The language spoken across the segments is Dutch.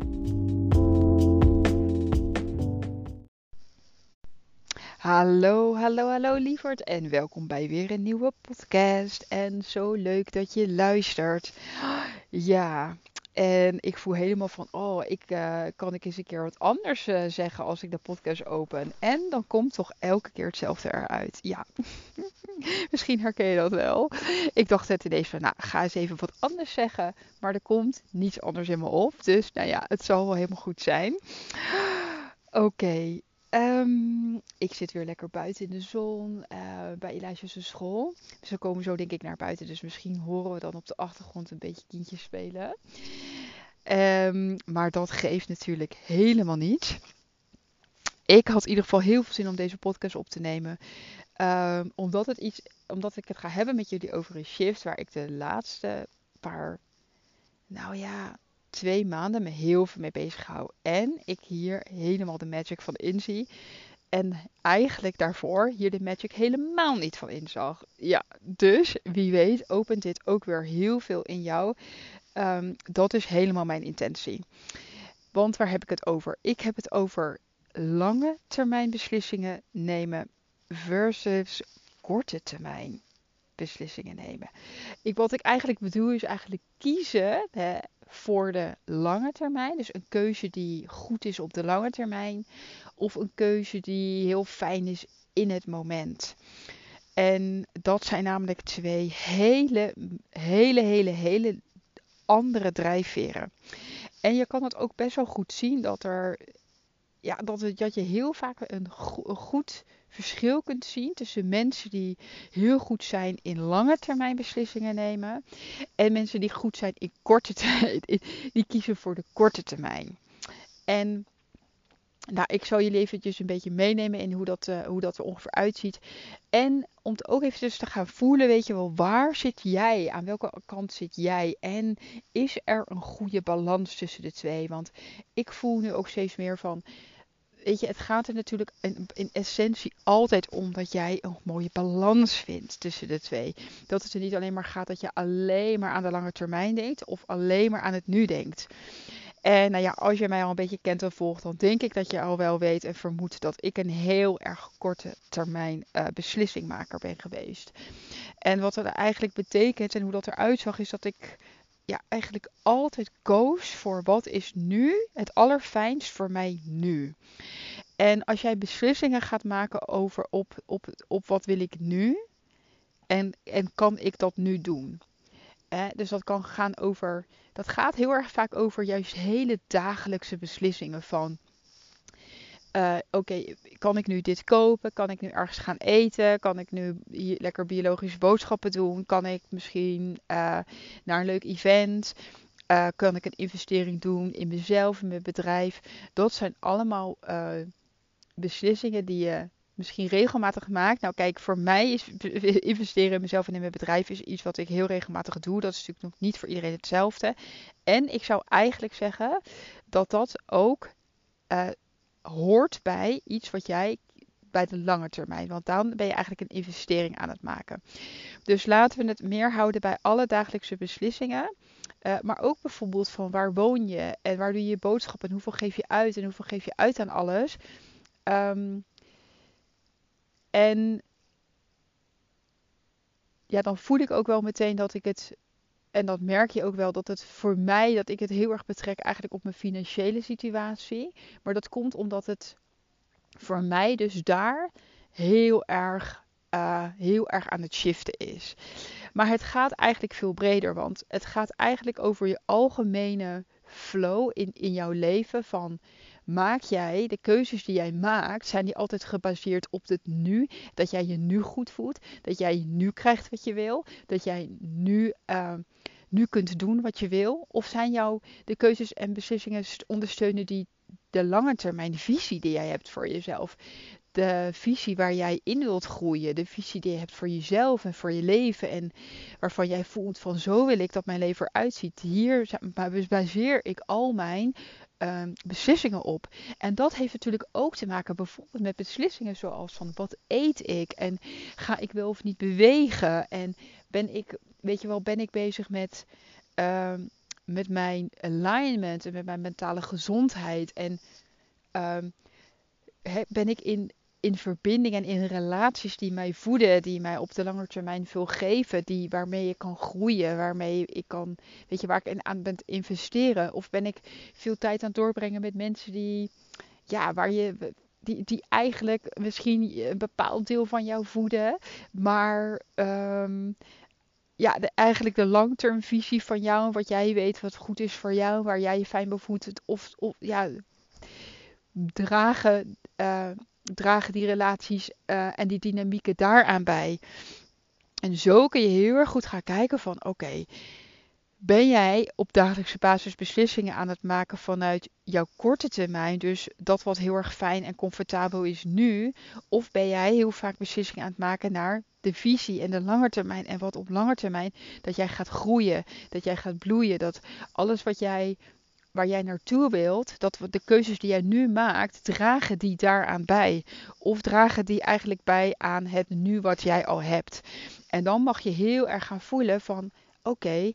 thank you Hallo, hallo, hallo lieverd en welkom bij weer een nieuwe podcast. En zo leuk dat je luistert. Ja, en ik voel helemaal van, oh, ik uh, kan ik eens een keer wat anders uh, zeggen als ik de podcast open. En dan komt toch elke keer hetzelfde eruit. Ja, misschien herken je dat wel. Ik dacht het ineens van, nou, ga eens even wat anders zeggen. Maar er komt niets anders in me op. Dus nou ja, het zal wel helemaal goed zijn. Oké. Um, ik zit weer lekker buiten in de zon uh, bij Elijah's school. Dus we komen zo denk ik naar buiten. Dus misschien horen we dan op de achtergrond een beetje kindjes spelen. Um, maar dat geeft natuurlijk helemaal niet. Ik had in ieder geval heel veel zin om deze podcast op te nemen. Um, omdat, het iets, omdat ik het ga hebben met jullie over een shift waar ik de laatste paar, nou ja, twee maanden me heel veel mee bezig hou. En ik hier helemaal de magic van inzie. En eigenlijk daarvoor hier de magic helemaal niet van inzag. Ja, dus wie weet opent dit ook weer heel veel in jou. Um, dat is helemaal mijn intentie. Want waar heb ik het over? Ik heb het over lange termijn beslissingen nemen versus korte termijn beslissingen nemen. Ik, wat ik eigenlijk bedoel is eigenlijk kiezen hè, voor de lange termijn. Dus een keuze die goed is op de lange termijn. Of een keuze die heel fijn is in het moment. En dat zijn namelijk twee hele, hele, hele, hele andere drijfveren. En je kan het ook best wel goed zien dat er. Ja, dat, het, dat je heel vaak een, een goed verschil kunt zien tussen mensen die heel goed zijn in lange termijn beslissingen nemen en mensen die goed zijn in korte termijn. Die kiezen voor de korte termijn. En nou, ik zal jullie eventjes een beetje meenemen in hoe dat, uh, hoe dat er ongeveer uitziet. En om het ook even te gaan voelen, weet je wel, waar zit jij? Aan welke kant zit jij? En is er een goede balans tussen de twee? Want ik voel nu ook steeds meer van, weet je, het gaat er natuurlijk in, in, essentie altijd om dat jij een mooie balans vindt tussen de twee. Dat het er niet alleen maar gaat dat je alleen maar aan de lange termijn denkt of alleen maar aan het nu denkt. En nou ja, als je mij al een beetje kent en volgt, dan denk ik dat je al wel weet en vermoedt dat ik een heel erg korte termijn uh, beslissingmaker ben geweest. En wat dat eigenlijk betekent en hoe dat eruit zag, is dat ik ja, eigenlijk altijd koos voor wat is nu het allerfijnst voor mij nu. En als jij beslissingen gaat maken over op, op, op wat wil ik nu en, en kan ik dat nu doen. Eh, dus dat kan gaan over, dat gaat heel erg vaak over juist hele dagelijkse beslissingen van uh, oké, kan ik nu dit kopen? Kan ik nu ergens gaan eten? Kan ik nu lekker biologische boodschappen doen? Kan ik misschien uh, naar een leuk event? Uh, kan ik een investering doen in mezelf, in mijn bedrijf? Dat zijn allemaal beslissingen die je misschien regelmatig maakt. Nou, kijk, voor mij is investeren in mezelf en in mijn bedrijf is iets wat ik heel regelmatig doe. Dat is natuurlijk nog niet voor iedereen hetzelfde. En ik zou eigenlijk zeggen dat dat ook hoort bij iets wat jij bij de lange termijn. Want dan ben je eigenlijk een investering aan het maken. Dus laten we het meer houden bij alle dagelijkse beslissingen. Uh, maar ook bijvoorbeeld van waar woon je en waar doe je je boodschap en hoeveel geef je uit en hoeveel geef je uit aan alles. Um, en ja, dan voel ik ook wel meteen dat ik het en dat merk je ook wel dat het voor mij, dat ik het heel erg betrek eigenlijk op mijn financiële situatie. Maar dat komt omdat het voor mij dus daar heel erg, uh, heel erg aan het shiften is. Maar het gaat eigenlijk veel breder, want het gaat eigenlijk over je algemene flow in, in jouw leven van maak jij, de keuzes die jij maakt, zijn die altijd gebaseerd op het nu. Dat jij je nu goed voelt. Dat jij nu krijgt wat je wil. Dat jij nu uh, nu kunt doen wat je wil? Of zijn jouw de keuzes en beslissingen ondersteunen die de lange termijn visie die jij hebt voor jezelf? De visie waar jij in wilt groeien, de visie die je hebt voor jezelf en voor je leven en waarvan jij voelt van zo wil ik dat mijn leven eruit ziet. Hier baseer ik al mijn Ehm, beslissingen op. En dat heeft natuurlijk ook te maken bijvoorbeeld met beslissingen zoals van wat eet ik? En ga ik wel of niet bewegen? En ben ik, weet je wel, ben ik bezig met, ehm, met mijn alignment en met mijn mentale gezondheid? En um, ben ik in in verbinding en in relaties die mij voeden, die mij op de lange termijn veel geven, die, waarmee ik kan groeien, waarmee ik kan, weet je, waar ik aan ben investeren? Of ben ik veel tijd aan het doorbrengen met mensen die, ja, waar je, die, die eigenlijk misschien een bepaald deel van jou voeden, maar um, ja, de, eigenlijk de long-term visie van jou, wat jij weet wat goed is voor jou, waar jij je fijn bij voelt, of, of ja, dragen. Uh, dragen die relaties uh, en die dynamieken daaraan bij. En zo kun je heel erg goed gaan kijken van oké, ben jij op dagelijkse basis beslissingen aan het maken vanuit jouw korte termijn, dus dat wat heel erg fijn en comfortabel is nu, of ben jij heel vaak beslissingen aan het maken naar de visie en de lange termijn en wat op lange termijn dat jij gaat groeien, dat jij gaat bloeien, dat alles wat jij waar jij naartoe wilt, dat de keuzes die jij nu maakt, dragen die daaraan bij? Of dragen die eigenlijk bij aan het nu wat jij al hebt? En dan mag je heel erg gaan voelen van oké,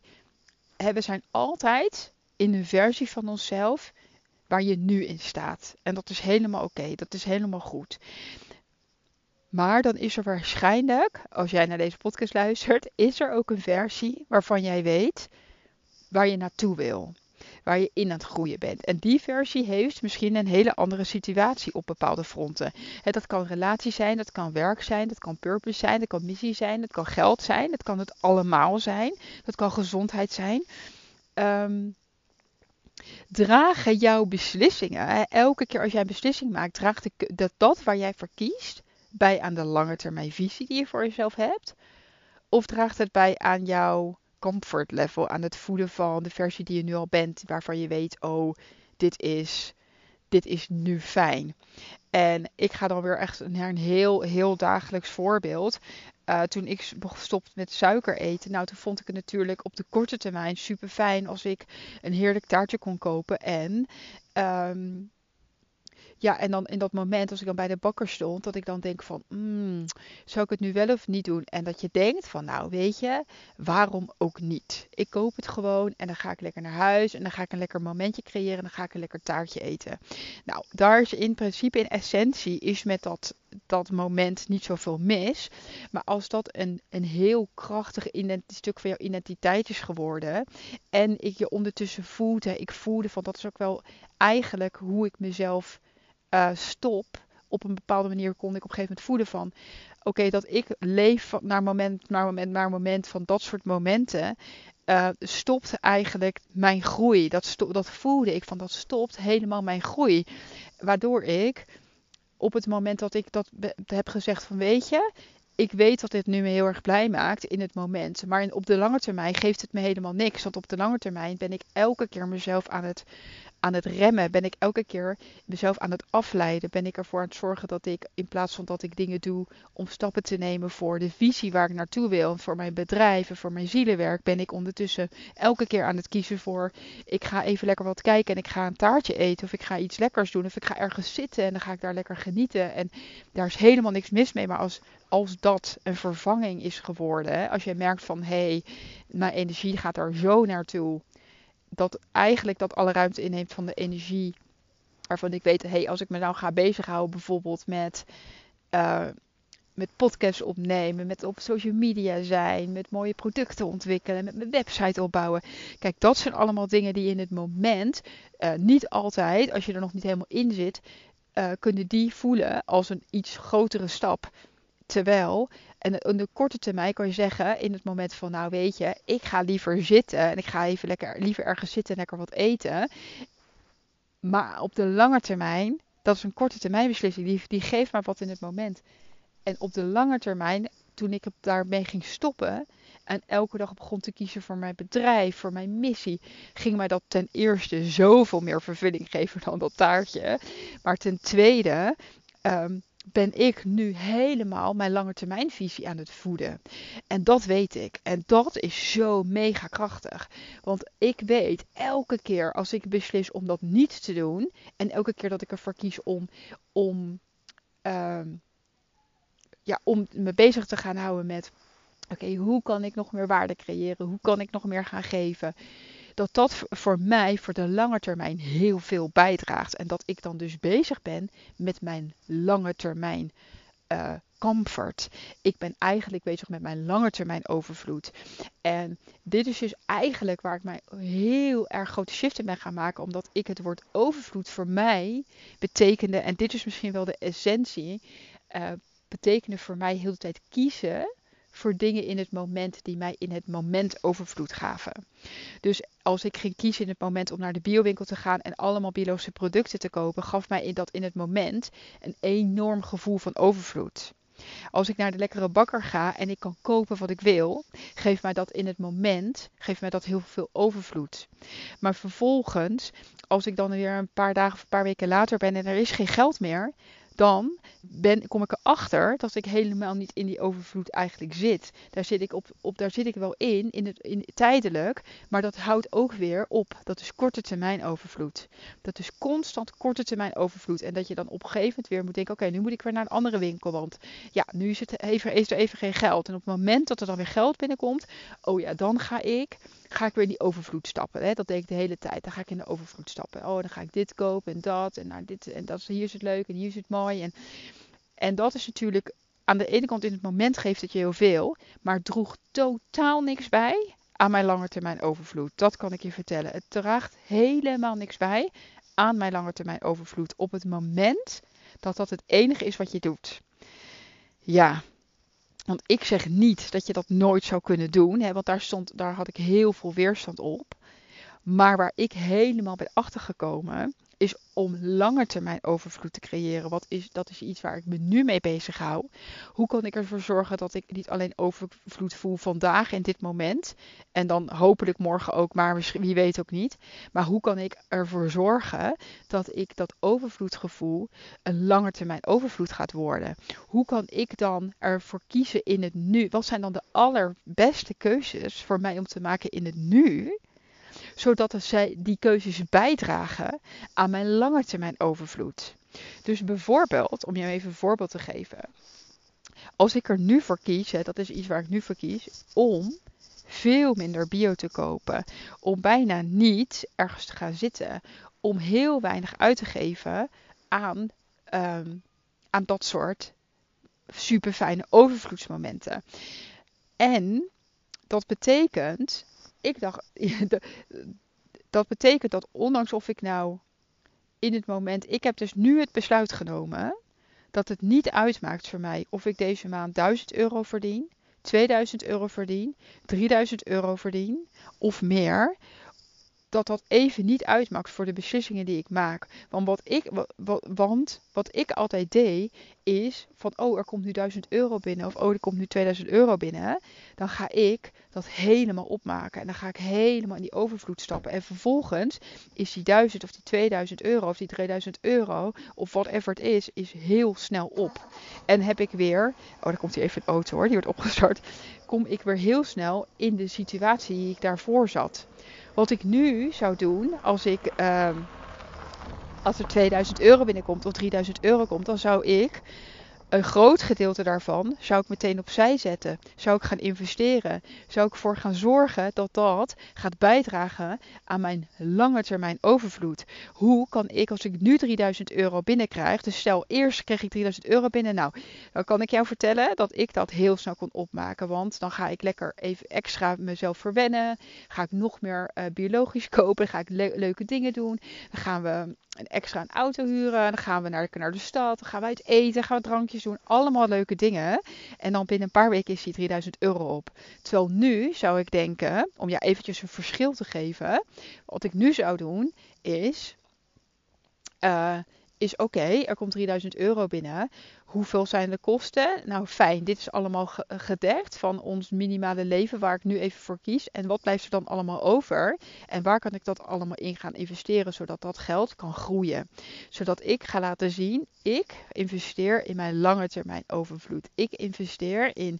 we zijn altijd in een versie van onszelf waar je nu in staat. En dat is helemaal oké, dat is helemaal goed. Maar dan is er waarschijnlijk, als jij naar deze podcast luistert, is er ook een versie waarvan jij weet waar je naartoe wil waar je in aan het groeien bent. En die versie heeft misschien een hele andere situatie op bepaalde fronten. dat kan relatie zijn, dat kan werk zijn, dat kan purpose zijn, dat kan missie zijn, dat kan geld zijn, dat kan het allemaal zijn, dat kan gezondheid zijn. Um, dragen jouw beslissingen, elke keer als jij een beslissing maakt, draagt dat, dat waar jij voor kiest bij aan de lange termijn visie die je voor jezelf hebt? Of draagt het bij aan jouw comfort level aan het voeden van de versie die je nu al bent, waarvan je weet, oh, dit is, dit is nu fijn. En ik ga dan weer echt naar een heel, heel dagelijks voorbeeld. Uh, toen ik stopte met suiker eten, nou toen vond ik het natuurlijk op de korte termijn super fijn als ik een heerlijk taartje kon kopen en um, ja, en dan in dat moment, als ik dan bij de bakker stond, dat ik dan denk van, mm, zou ik het nu wel of niet doen? En dat je denkt van, nou weet je, waarom ook niet? Ik koop het gewoon en dan ga ik lekker naar huis en dan ga ik een lekker momentje creëren en dan ga ik een lekker taartje eten. Nou, daar is in principe, in essentie, is met dat, dat moment niet zoveel mis. Maar als dat een, een heel krachtig stuk van jouw identiteit is geworden en ik je ondertussen voelde, ik voelde van, dat is ook wel eigenlijk hoe ik mezelf uh, stop, op een bepaalde manier kon ik op een gegeven moment voelen van, oké, dat ik leef van, naar moment, naar moment, naar moment van dat soort momenten, uh, stopt eigenlijk mijn groei. Dat, dat voelde ik van, dat stopt helemaal mijn groei. Waardoor ik op het moment dat ik dat heb gezegd van, weet je, ik weet dat dit nu me heel erg blij maakt in het moment. Maar op de lange termijn geeft het me helemaal niks. Want op de lange termijn ben ik elke keer mezelf aan het aan het remmen? Ben ik elke keer mezelf aan het afleiden? Ben ik ervoor aan het zorgen dat ik, in plaats van dat ik dingen doe om stappen te nemen voor de visie waar ik naartoe wil, voor mijn bedrijf en voor mijn zielenwerk, ben ik ondertussen elke keer aan het kiezen voor, ik ga even lekker wat kijken en ik ga een taartje eten of ik ga iets lekkers doen of ik ga ergens zitten en dan ga ik daar lekker genieten. En daar is helemaal niks mis mee, maar als, als dat een vervanging is geworden, als je merkt van, hé, hey, mijn energie gaat er zo naartoe dat eigenlijk dat alle ruimte inneemt van de energie. Waarvan ik weet, hey, als ik me nou ga bezighouden bijvoorbeeld met, uh, met podcasts opnemen, met op social media zijn, met mooie producten ontwikkelen, met mijn website opbouwen. Kijk, dat zijn allemaal dingen die in het moment, uh, niet altijd, als je er nog niet helemaal in zit, uh, kunnen die voelen als een iets grotere stap. Terwijl, en in de korte termijn kan je zeggen, in het moment van, nou weet je, ik ga liever zitten en ik ga even lekker, liever ergens zitten en lekker wat eten. Maar op de lange termijn, dat is een korte termijn beslissing, die, die geeft maar wat in het moment. En op de lange termijn, toen ik daarmee ging stoppen en elke dag begon te kiezen voor mijn bedrijf, voor mijn missie, ging mij dat ten eerste zoveel meer vervulling geven dan dat taartje. Maar ten tweede um, ben ik nu helemaal mijn lange termijnvisie aan het voeden. En dat weet ik. En dat is zo mega krachtig. Want ik weet elke keer als ik beslis om dat niet te doen. En elke keer dat ik ervoor kies om, om, uh, ja, om me bezig te gaan houden met. Oké, hoe kan ik nog meer waarde creëren? Hoe kan ik nog meer gaan geven? Dat dat voor mij voor de lange termijn heel veel bijdraagt. En dat ik dan dus bezig ben met mijn lange termijn uh, comfort. Ik ben eigenlijk bezig met mijn lange termijn overvloed. En dit is dus eigenlijk waar ik mij heel erg grote shift in ben gaan maken. Omdat ik het woord overvloed voor mij betekende, en dit is misschien wel de essentie, uh, betekende voor mij heel de tijd kiezen voor dingen in het moment die mij in het moment overvloed gaven. Dus als ik ging kiezen in het moment om naar de biowinkel te gaan en allemaal biologische producten te kopen, gaf mij dat in het moment een enorm gevoel van overvloed. Als ik naar de lekkere bakker ga en ik kan kopen wat ik wil, geeft mij dat in het moment, geeft mij dat heel veel overvloed. Maar vervolgens, als ik dan weer een paar dagen of een paar weken later ben en er is geen geld meer, dan ben, kom ik erachter dat ik helemaal niet in die overvloed eigenlijk zit. Daar zit ik, op, op, daar zit ik wel in, in het, in, tijdelijk, maar dat houdt ook weer op. Dat is korte termijn overvloed. Dat is constant korte termijn overvloed. En dat je dan op een gegeven moment weer moet denken, oké, nu moet ik weer naar een andere winkel, want ja, nu even, is er even geen geld. En op het moment dat er dan weer geld binnenkomt, oh ja, dan ga ik ga ik weer in die overvloed stappen. Hè? Dat deed ik de hele tijd. Dan ga ik in de overvloed stappen. Oh, dan ga ik dit kopen en dat. En, nou, dit, en dat, hier is het leuk en hier is het mooi. En, en dat is natuurlijk aan de ene kant in het moment geeft het je heel veel. Maar droeg totaal niks bij aan mijn langetermijn overvloed. Dat kan ik je vertellen. Het draagt helemaal niks bij aan mijn langetermijn overvloed. Op het moment dat dat het enige is wat je doet. Ja, want ik zeg niet dat je dat nooit zou kunnen doen, hè, want daar, stond, daar had ik heel veel weerstand op. Maar waar ik helemaal ben achtergekomen, is om lange termijn overvloed te creëren. Wat is, dat is iets waar ik me nu mee bezig hou. Hoe kan ik ervoor zorgen dat ik niet alleen overvloed voel vandaag in dit moment. En dan hopelijk morgen ook, maar wie weet ook niet. Maar hoe kan ik ervoor zorgen dat ik dat overvloedgevoel een lange termijn overvloed gaat worden? Hoe kan ik dan ervoor kiezen in het nu? Wat zijn dan de allerbeste keuzes voor mij om te maken in het nu? Zodat zij die keuzes bijdragen aan mijn lange termijn overvloed. Dus bijvoorbeeld, om je even een voorbeeld te geven. Als ik er nu voor kies, dat is iets waar ik nu voor kies, om veel minder bio te kopen. Om bijna niet ergens te gaan zitten. Om heel weinig uit te geven aan, um, aan dat soort super fijne overvloedsmomenten. En dat betekent ik dacht, dat betekent dat ondanks of ik nou in het moment, ik heb dus nu het besluit genomen dat het niet uitmaakt voor mij of ik deze maand 1000 euro verdien, 2000 euro verdien, 3000 euro verdien of meer dat dat even niet uitmaakt voor de beslissingen die ik maak. Want wat ik, want wat ik altijd deed, is van oh, er komt nu 1000 euro binnen of oh, er komt nu 2000 euro binnen. Dan ga ik dat helemaal opmaken en dan ga ik helemaal in die overvloed stappen. En vervolgens is die 1000 of die 2000 euro of die 3000 euro of whatever het is, is heel snel op. En heb ik weer, oh, dan komt hier even een auto hoor, die wordt opgestart. Kom ik weer heel snel in de situatie die ik daarvoor zat. Wat ik nu zou doen als ik. Uh, als er 2000 euro binnenkomt of 3000 euro komt, dan zou ik een groot gedeelte daarvan zou ik meteen opzij zetten. Zou ik gaan investeren. Zou ik ervoor gaan zorgen dat dat gaat bijdragen aan mijn lange termijn overvloed. Hoe kan ik als ik nu 3000 euro binnenkrijg. Dus stel eerst kreeg ik 3000 euro binnen. Nou, dan kan ik jou vertellen dat ik dat heel snel kon opmaken. Want dan ga ik lekker even extra mezelf verwennen. Ga ik nog meer uh, biologisch kopen. Ga ik leuke dingen doen. Dan gaan we een extra een auto huren. Dan gaan we naar, naar de stad. Dan gaan we uit eten. Gaan we drankjes doen. Allemaal leuke dingen. En dan binnen een paar weken is die 3000 euro op. Terwijl nu zou ik denken, om ja eventjes een verschil te geven. Wat ik nu zou doen is, uh, is oké, er komt 3000 euro binnen. Hoeveel zijn de kosten? Nou fijn, dit is allemaal gedekt van ons minimale leven waar ik nu even voor kies. En wat blijft er dan allemaal over? En waar kan ik dat allemaal in gaan investeren zodat dat geld kan groeien? Zodat ik ga laten zien, ik investeer in mijn lange termijn overvloed. Ik investeer in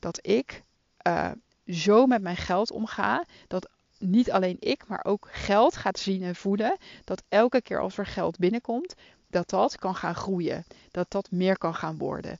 dat ik uh, zo met mijn geld omga dat niet alleen ik, maar ook geld gaat zien en voelen. Dat elke keer als er geld binnenkomt, dat dat kan gaan groeien. Dat dat meer kan gaan worden.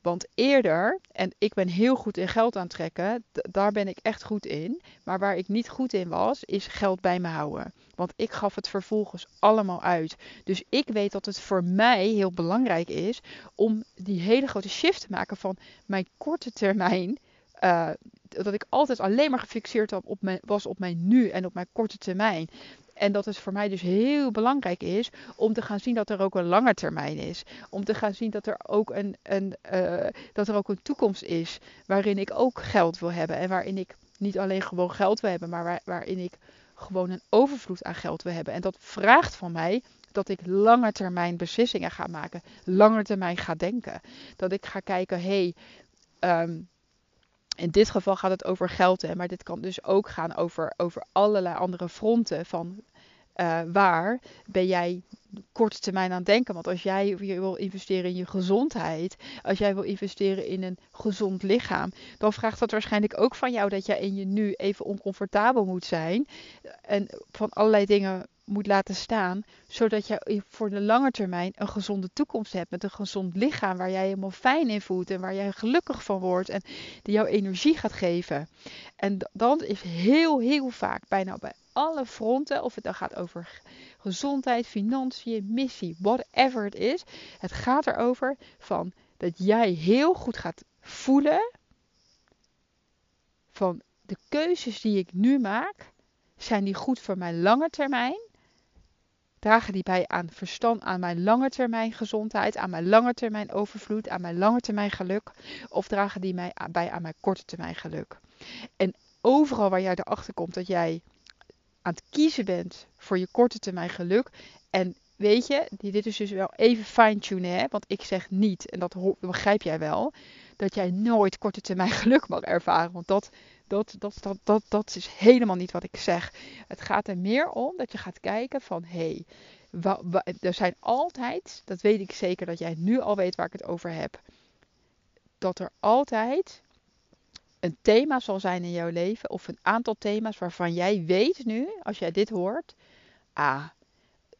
Want eerder, en ik ben heel goed in geld aantrekken, daar ben ik echt goed in. Maar waar ik niet goed in was, is geld bij me houden. Want ik gaf het vervolgens allemaal uit. Dus ik weet dat het voor mij heel belangrijk is om die hele grote shift te maken van mijn korte termijn uh, dat ik altijd alleen maar gefixeerd op was op mijn nu en op mijn korte termijn. En dat het voor mij dus heel belangrijk is om te gaan zien dat er ook een lange termijn is. Om te gaan zien dat er ook een, een, uh, dat er ook een toekomst is waarin ik ook geld wil hebben. En waarin ik niet alleen gewoon geld wil hebben, maar waar, waarin ik gewoon een overvloed aan geld wil hebben. En dat vraagt van mij dat ik lange termijn beslissingen ga maken. Lange termijn ga denken. Dat ik ga kijken, hé, hey, um, in dit geval gaat het over geld, hè, maar dit kan dus ook gaan over, over allerlei andere fronten van uh, waar ben jij korte termijn aan het denken. Want als jij wil investeren in je gezondheid, als jij wil investeren in een gezond lichaam, dan vraagt dat waarschijnlijk ook van jou dat jij in je nu even oncomfortabel moet zijn. En van allerlei dingen moet laten staan, zodat je voor de lange termijn een gezonde toekomst hebt met een gezond lichaam waar jij helemaal fijn in voelt en waar jij gelukkig van wordt en die jou energie gaat geven. En dat is heel, heel vaak bijna bij alle fronten, of het dan gaat over gezondheid, financiën, missie, whatever het is. Het gaat erover van dat jij heel goed gaat voelen van de keuzes die ik nu maak, zijn die goed voor mijn lange termijn? Dragen die bij aan verstand, aan mijn lange termijn gezondheid, aan mijn lange termijn overvloed, aan mijn lange termijn geluk? Of dragen die mij bij aan mijn korte termijn geluk? En overal waar jij erachter komt dat jij aan het kiezen bent voor je korte termijn geluk. En weet je, dit is dus wel even fine-tunen, want ik zeg niet, en dat begrijp jij wel, dat jij nooit korte termijn geluk mag ervaren. Want dat, dat, dat, dat, dat, is helemaal niet wat ik zeg. Het gaat er meer om dat je gaat kijken van, hé, hey, er zijn altijd, dat weet ik zeker dat jij nu al weet waar ik het over heb, dat er altijd een thema zal zijn in jouw leven of een aantal thema's waarvan jij weet nu, als jij dit hoort, ah,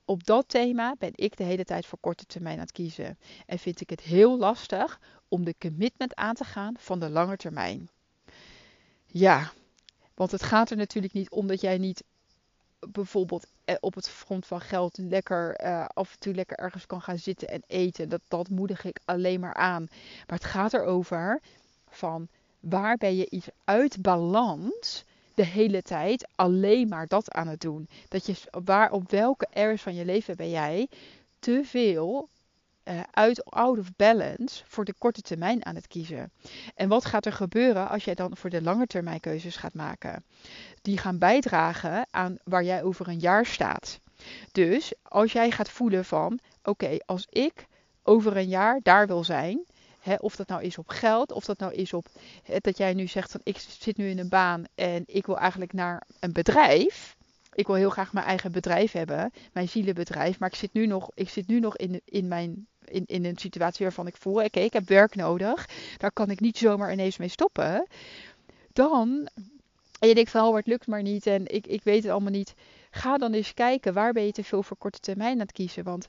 op dat thema ben ik de hele tijd voor korte termijn aan het kiezen. En vind ik het heel lastig om de commitment aan te gaan van de lange termijn. Ja, want het gaat er natuurlijk niet om dat jij niet bijvoorbeeld eh, op het front van geld lekker uh, af en toe lekker ergens kan gaan zitten en eten. Dat, dat moedig ik alleen maar aan. Maar het gaat erover van waar ben je iets uit balans de hele tijd alleen maar dat aan het doen? Dat je, waar, op welke areas van je leven ben jij te veel uh, uit out of balance voor de korte termijn aan het kiezen. En wat gaat er gebeuren als jij dan voor de lange termijn keuzes gaat maken? Die gaan bijdragen aan waar jij over een jaar staat. Dus als jij gaat voelen van oké, als ik over een jaar daar wil zijn, of dat nou is op geld, of dat nou is op dat jij nu zegt van ik zit nu in een baan en ik wil eigenlijk naar een bedrijf. Ik wil heel graag mijn eigen bedrijf hebben, mijn zielenbedrijf. Maar ik zit nu nog, ik zit nu nog in, in, mijn, in, in een situatie waarvan ik voel, oké, ik heb werk nodig. Daar kan ik niet zomaar ineens mee stoppen. Dan, en je denkt van, oh, het lukt maar niet en ik, ik weet het allemaal niet. Ga dan eens kijken, waar ben je te veel voor korte termijn aan het kiezen? Want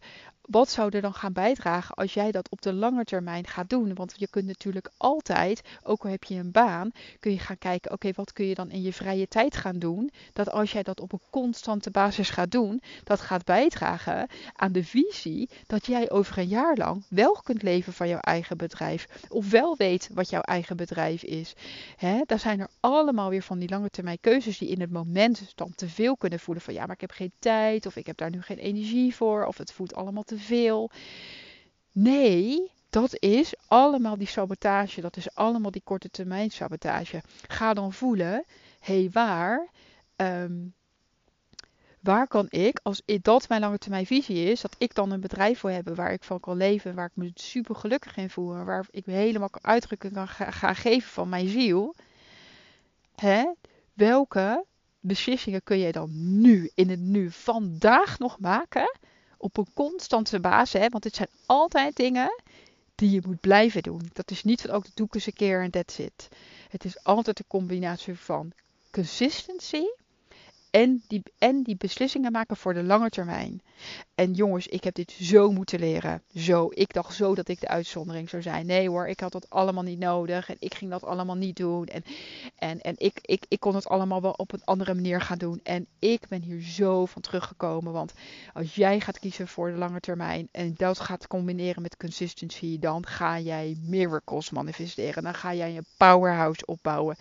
wat zou er dan gaan bijdragen als jij dat op de lange termijn gaat doen? Want je kunt natuurlijk altijd, ook al heb je een baan, kun je gaan kijken, oké, wat kun je dan in je vrije tijd gaan doen? Dat als jij dat op een constante basis gaat doen, dat gaat bijdragen aan de visie dat jij over een jaar lang wel kunt leven van jouw eigen bedrijf. Of wel weet wat jouw eigen bedrijf is. Hè? Daar zijn er allemaal weer van die lange termijn keuzes die in het moment dan te veel kunnen voelen van ja, maar ik heb geen tijd of ik heb daar nu geen energie voor of het voelt allemaal te veel. Nee, dat is allemaal die sabotage. Dat is allemaal die korte termijn sabotage. Ga dan voelen, hé hey, waar, um, waar kan ik, als dat mijn lange termijn visie is, dat ik dan een bedrijf wil hebben waar ik van kan leven, waar ik me super gelukkig in voel, waar ik me helemaal kan uitdrukken kan gaan geven van mijn ziel. Hè? Welke beslissingen kun je dan nu, in het nu, vandaag nog maken? Op een constante basis. Hè? Want het zijn altijd dingen die je moet blijven doen. Dat is niet van ook de doe eens een keer en that's it. Het is altijd een combinatie van consistency en die, en die beslissingen maken voor de lange termijn. En jongens, ik heb dit zo moeten leren. Zo. Ik dacht zo dat ik de uitzondering zou zijn. Nee hoor, ik had dat allemaal niet nodig. En ik ging dat allemaal niet doen. En, en, en ik, ik, ik kon het allemaal wel op een andere manier gaan doen. En ik ben hier zo van teruggekomen. Want als jij gaat kiezen voor de lange termijn. En dat gaat combineren met consistency. Dan ga jij miracles manifesteren. Dan ga jij een powerhouse opbouwen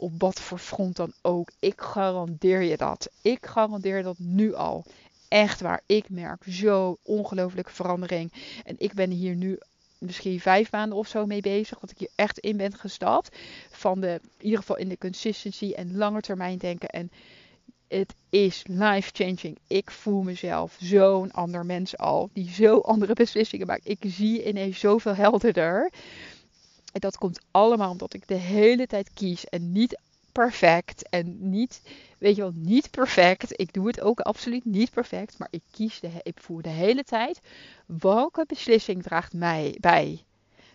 op wat voor front dan ook. Ik garandeer je dat. Ik garandeer dat nu al. Echt waar. Ik merk zo ongelooflijke verandering. En ik ben hier nu misschien vijf maanden of zo mee bezig. Dat ik hier echt in ben gestapt. Van de, in ieder geval in de consistency en lange termijn denken. En het is life changing. Ik voel mezelf zo'n ander mens al. Die zo andere beslissingen maakt. Ik zie ineens zoveel helderder. En dat komt allemaal omdat ik de hele tijd kies en niet perfect en niet, weet je wel, niet perfect. Ik doe het ook absoluut niet perfect, maar ik kies de, ik voer de hele tijd welke beslissing draagt mij bij.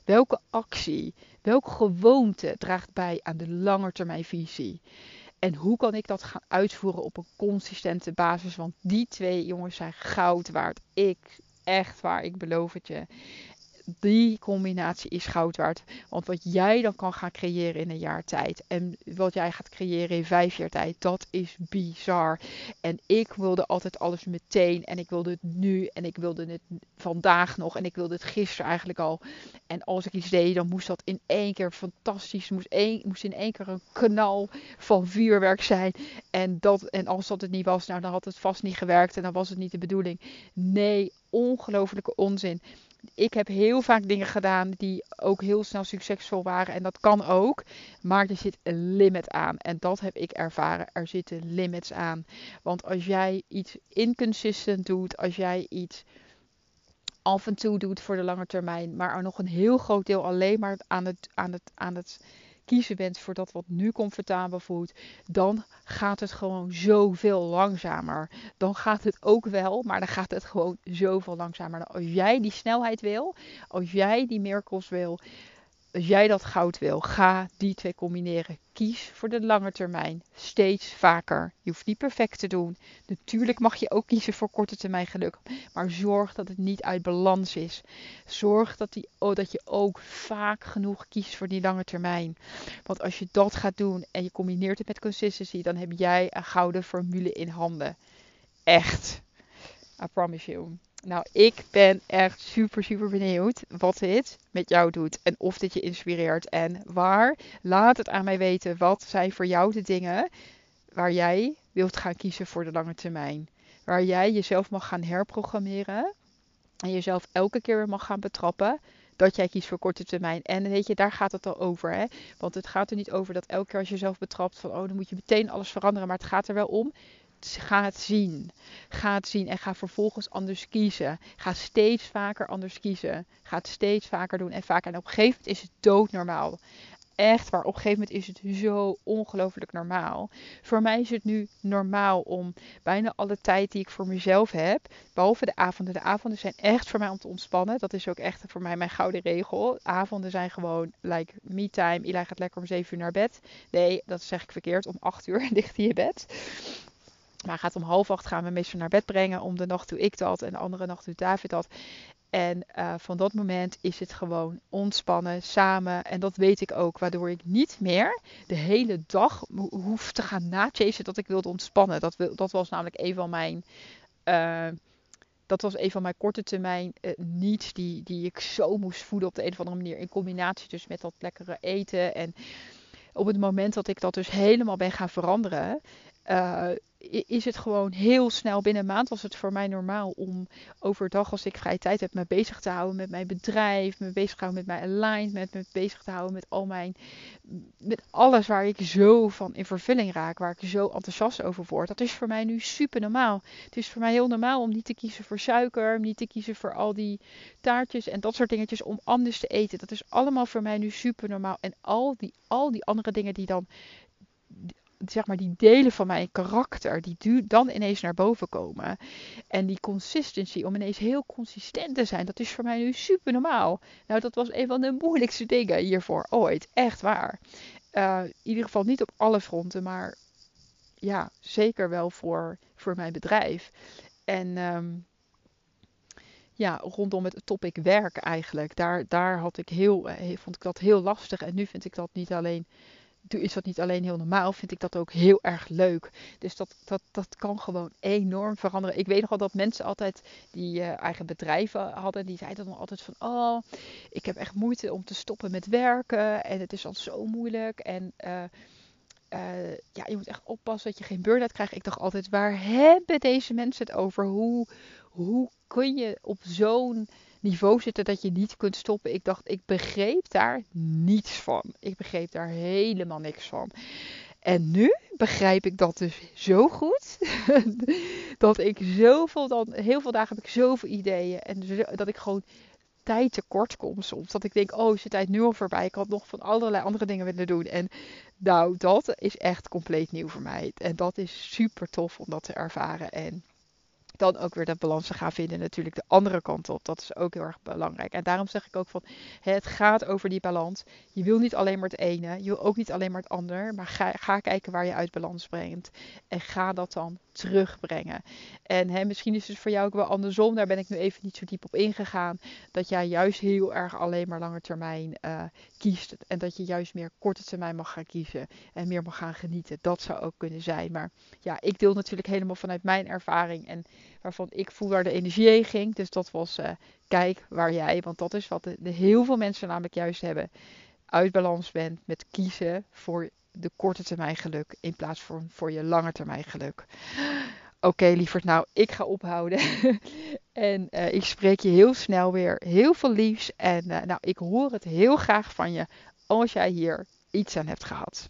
Welke actie, welke gewoonte draagt bij aan de langetermijnvisie? En hoe kan ik dat gaan uitvoeren op een consistente basis? Want die twee jongens zijn goud waard. Ik, echt waar, ik beloof het je die combinatie is goud waard. Want wat jij dan kan gaan creëren in een jaar tijd. En wat jij gaat creëren in vijf jaar tijd. Dat is bizar. En ik wilde altijd alles meteen. En ik wilde het nu. En ik wilde het vandaag nog. En ik wilde het gisteren eigenlijk al. En als ik iets deed, dan moest dat in één keer fantastisch. Moest, één, moest in één keer een knal van vuurwerk zijn. En, dat, en als dat het niet was, nou dan had het vast niet gewerkt. En dan was het niet de bedoeling. Nee, ongelofelijke onzin ik heb heel vaak dingen gedaan die ook heel snel succesvol waren. En dat kan ook. Maar er zit een limit aan. En dat heb ik ervaren. Er zitten limits aan. Want als jij iets inconsistent doet, als jij iets af en toe doet voor de lange termijn, maar er nog een heel groot deel alleen maar aan het, aan het, aan het kiezen bent voor dat wat nu comfortabel voelt, dan gaat het gewoon zoveel langzamer. Dan gaat het ook wel, maar dan gaat het gewoon zoveel langzamer. Als jij die snelheid wil, als jij die miracles wil, als jij dat goud wil, ga die twee combineren. Kies voor de lange termijn. Steeds vaker. Je hoeft niet perfect te doen. Natuurlijk mag je ook kiezen voor korte termijn geluk. Maar zorg dat het niet uit balans is. Zorg dat, die, oh, dat je ook vaak genoeg kiest voor die lange termijn. Want als je dat gaat doen en je combineert het met consistency, dan heb jij een gouden formule in handen. Echt. I promise you. Nou, ik ben echt super, super benieuwd wat dit met jou doet. En of dit je inspireert. En waar. Laat het aan mij weten. Wat zijn voor jou de dingen waar jij wilt gaan kiezen voor de lange termijn. Waar jij jezelf mag gaan herprogrammeren. En jezelf elke keer weer mag gaan betrappen dat jij kiest voor korte termijn. En weet je, daar gaat het al over. Hè? Want het gaat er niet over dat elke keer als je jezelf betrapt van, oh, dan moet je meteen alles veranderen. Maar het gaat er wel om ga het zien. Ga het zien en ga vervolgens anders kiezen. Ga steeds vaker anders kiezen. Ga steeds vaker doen en vaker. En op een gegeven moment is het doodnormaal. Echt waar, op een gegeven moment is het zo ongelooflijk normaal. Voor mij is het nu normaal om bijna alle tijd die ik voor mezelf heb, behalve de avonden. De avonden zijn echt voor mij om te ontspannen. Dat is ook echt voor mij mijn gouden regel. Avonden zijn gewoon like me time. Eli gaat lekker om 7 uur naar bed. Nee, dat zeg ik verkeerd. Om 8 uur ligt hij in bed. Maar gaat om half acht gaan we meestal naar bed brengen. Om de nacht doe ik dat en de andere nacht doet David dat. En uh, van dat moment is het gewoon ontspannen, samen. En dat weet ik ook, waardoor ik niet meer de hele dag hoef te gaan nachasen dat ik wilde ontspannen. Dat, dat was namelijk een van mijn... Uh, dat was een van mijn korte termijn uh, niets die, die ik zo moest voeden op de een of andere manier. In combinatie dus met dat lekkere eten. En op het moment dat ik dat dus helemaal ben gaan veranderen uh, is het gewoon heel snel. Binnen een maand was het voor mij normaal om overdag, als ik vrije tijd heb, me bezig te houden met mijn bedrijf, me bezig te houden met mijn alignment, me bezig te houden met al mijn, met alles waar ik zo van in vervulling raak, waar ik zo enthousiast over word. Dat is voor mij nu super normaal. Het is voor mij heel normaal om niet te kiezen voor suiker, om niet te kiezen voor al die taartjes en dat soort dingetjes om anders te eten. Dat is allemaal voor mij nu super normaal. En al die, al die andere dingen die dan zeg maar, die delen van mijn karakter, die dan ineens naar boven komen. En die consistency, om ineens heel consistent te zijn, dat is voor mij nu super normaal. Nou, dat was een van de moeilijkste dingen hiervoor ooit. Echt waar. Uh, in ieder geval niet op alle fronten, maar ja, zeker wel voor, voor mijn bedrijf. En um, ja, rondom het topic werk eigenlijk. Daar, daar had ik heel, eh, vond ik dat heel lastig. En nu vind ik dat niet alleen is dat niet alleen heel normaal, vind ik dat ook heel erg leuk. Dus dat, dat, dat kan gewoon enorm veranderen. Ik weet nogal dat mensen altijd die uh, eigen bedrijven hadden, die zeiden dan altijd van, oh, ik heb echt moeite om te stoppen met werken en het is al zo moeilijk en... Uh, uh, ja, je moet echt oppassen dat je geen burn-out krijgt. Ik dacht altijd, waar hebben deze mensen het over? Hoe, hoe kun je op zo'n niveau zitten dat je niet kunt stoppen. Ik dacht, ik begreep daar niets van. Ik begreep daar helemaal niks van. En nu begrijp ik dat dus zo goed. dat ik zoveel dan, heel veel dagen heb ik zoveel ideeën. En dat ik gewoon tijd tekort kom soms. Dat ik denk, oh, is de tijd nu al voorbij? Ik had nog van allerlei andere dingen willen doen. En nou, dat is echt compleet nieuw voor mij. En dat is super tof om dat te ervaren. En dan ook weer de balans gaan vinden. Natuurlijk de andere kant op. Dat is ook heel erg belangrijk. En daarom zeg ik ook van het gaat over die balans. Je wil niet alleen maar het ene. Je wil ook niet alleen maar het ander. Maar ga, ga kijken waar je uit balans brengt. En ga dat dan terugbrengen. En hè, misschien is het voor jou ook wel andersom. Daar ben ik nu even niet zo diep op ingegaan. Dat jij juist heel erg alleen maar lange termijn uh, kiest. En dat je juist meer korte termijn mag gaan kiezen. En meer mag gaan genieten. Dat zou ook kunnen zijn. Maar ja, ik deel natuurlijk helemaal vanuit mijn ervaring. En waarvan ik voel waar de energie heen ging. Dus dat was uh, kijk waar jij. Want dat is wat de, heel veel mensen namelijk juist hebben. Uit balans bent met kiezen voor de korte termijn geluk in plaats van voor je lange termijn geluk. Oké, okay, lieverd, nou, ik ga ophouden. en uh, ik spreek je heel snel weer. Heel veel liefs. En uh, nou, ik hoor het heel graag van je als jij hier iets aan hebt gehad.